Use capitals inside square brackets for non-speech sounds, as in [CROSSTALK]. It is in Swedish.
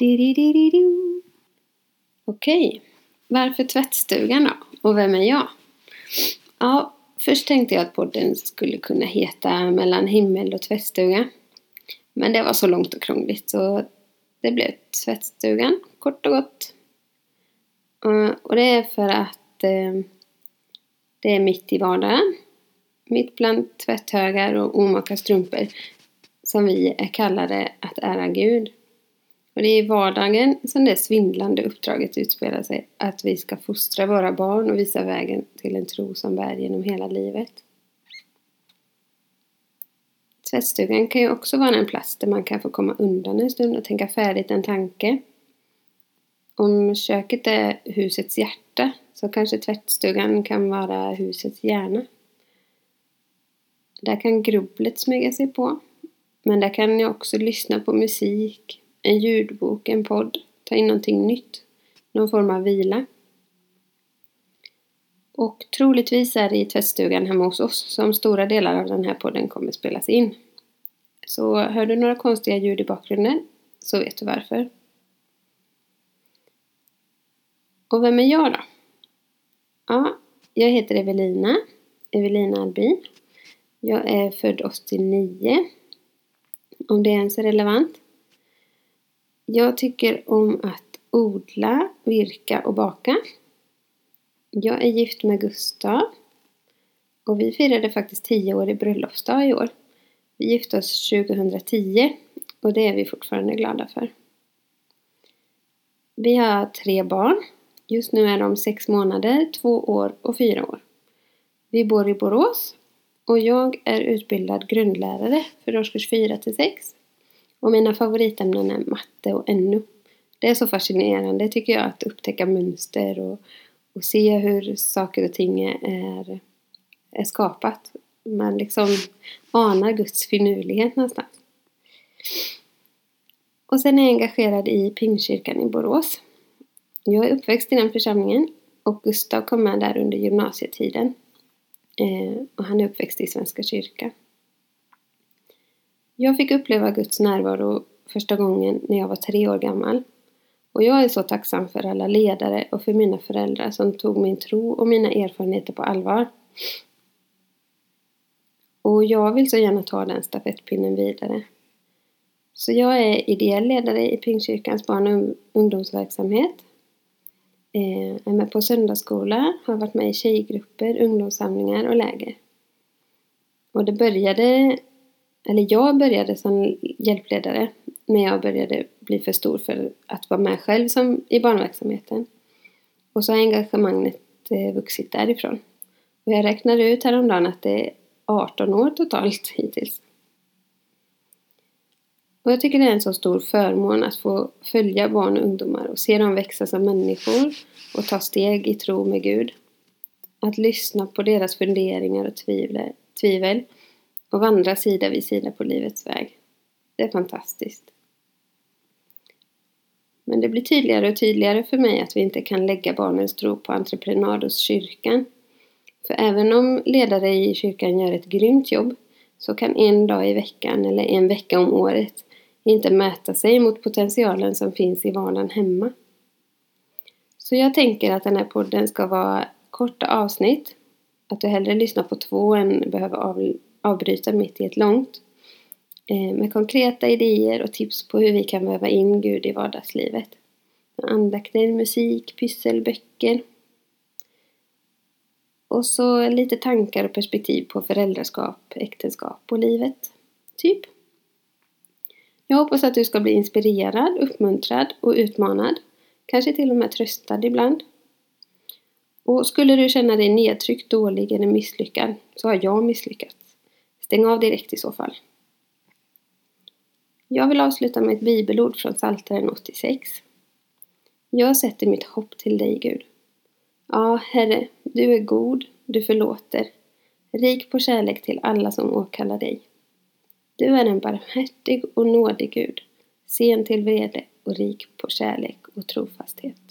Okej, okay. Okej, varför tvättstugan då? Och vem är jag? Ja, först tänkte jag att podden skulle kunna heta Mellan himmel och tvättstuga. Men det var så långt och krångligt så det blev tvättstugan, kort och gott. Eh, och det är för att eh, det är mitt i vardagen. Mitt bland tvätthögar och omaka strumpor som vi är kallade att ära Gud. Och det är i vardagen som det svindlande uppdraget utspelar sig. Att vi ska fostra våra barn och visa vägen till en tro som bär genom hela livet. Tvättstugan kan ju också vara en plats där man kan få komma undan en stund och tänka färdigt en tanke. Om köket är husets hjärta så kanske tvättstugan kan vara husets hjärna. Där kan grubblet smyga sig på. Men där kan jag också lyssna på musik, en ljudbok, en podd, ta in någonting nytt, någon form av vila. Och troligtvis är det i tvättstugan hemma hos oss som stora delar av den här podden kommer spelas in. Så hör du några konstiga ljud i bakgrunden så vet du varför. Och vem är jag då? Ja, jag heter Evelina, Evelina Albin. Jag är född 89, om det ens är relevant. Jag tycker om att odla, virka och baka. Jag är gift med Gustav. Och vi firade faktiskt 10 år i bröllopsdag i år. Vi gifte oss 2010 och det är vi fortfarande glada för. Vi har tre barn. Just nu är de sex månader, två år och fyra år. Vi bor i Borås och jag är utbildad grundlärare för årskurs 4 till 6. Och mina favoritämnen är matte och NO. Det är så fascinerande tycker jag att upptäcka mönster och, och se hur saker och ting är, är skapat. Man liksom anar Guds finurlighet någonstans. Och sen är jag engagerad i Pingstkyrkan i Borås. Jag är uppväxt i den församlingen och Gustav kom med där under gymnasietiden. Eh, och han är uppväxt i Svenska kyrkan. Jag fick uppleva Guds närvaro första gången när jag var tre år gammal. Och jag är så tacksam för alla ledare och för mina föräldrar som tog min tro och mina erfarenheter på allvar. Och jag vill så gärna ta den stafettpinnen vidare. Så jag är ideell ledare i Pingstkyrkans barn och ungdomsverksamhet. Jag är med på söndagsskola, har varit med i tjejgrupper, ungdomssamlingar och läger. Och det började eller jag började som hjälpledare när jag började bli för stor för att vara med själv som, i barnverksamheten. Och så har engagemanget eh, vuxit därifrån. Och jag räknade ut häromdagen att det är 18 år totalt [LAUGHS] hittills. Och jag tycker det är en så stor förmån att få följa barn och ungdomar och se dem växa som människor och ta steg i tro med Gud. Att lyssna på deras funderingar och tvivel och vandra sida vid sida på livets väg. Det är fantastiskt. Men det blir tydligare och tydligare för mig att vi inte kan lägga barnens tro på entreprenad hos kyrkan. För även om ledare i kyrkan gör ett grymt jobb så kan en dag i veckan eller en vecka om året inte mäta sig mot potentialen som finns i vardagen hemma. Så jag tänker att den här podden ska vara korta avsnitt. Att du hellre lyssnar på två än behöver avbryta mitt i ett långt. Eh, med konkreta idéer och tips på hur vi kan väva in Gud i vardagslivet. Andakter, musik, pyssel, böcker. Och så lite tankar och perspektiv på föräldraskap, äktenskap och livet. Typ. Jag hoppas att du ska bli inspirerad, uppmuntrad och utmanad. Kanske till och med tröstad ibland. Och skulle du känna dig nedtryckt, dålig eller misslyckad så har jag misslyckats. Stäng av direkt i så fall. Jag vill avsluta med ett bibelord från Psaltaren 86. Jag sätter mitt hopp till dig, Gud. Ja, Herre, du är god, du förlåter, rik på kärlek till alla som åkallar dig. Du är en barmhärtig och nådig Gud, sen till vrede och rik på kärlek och trofasthet.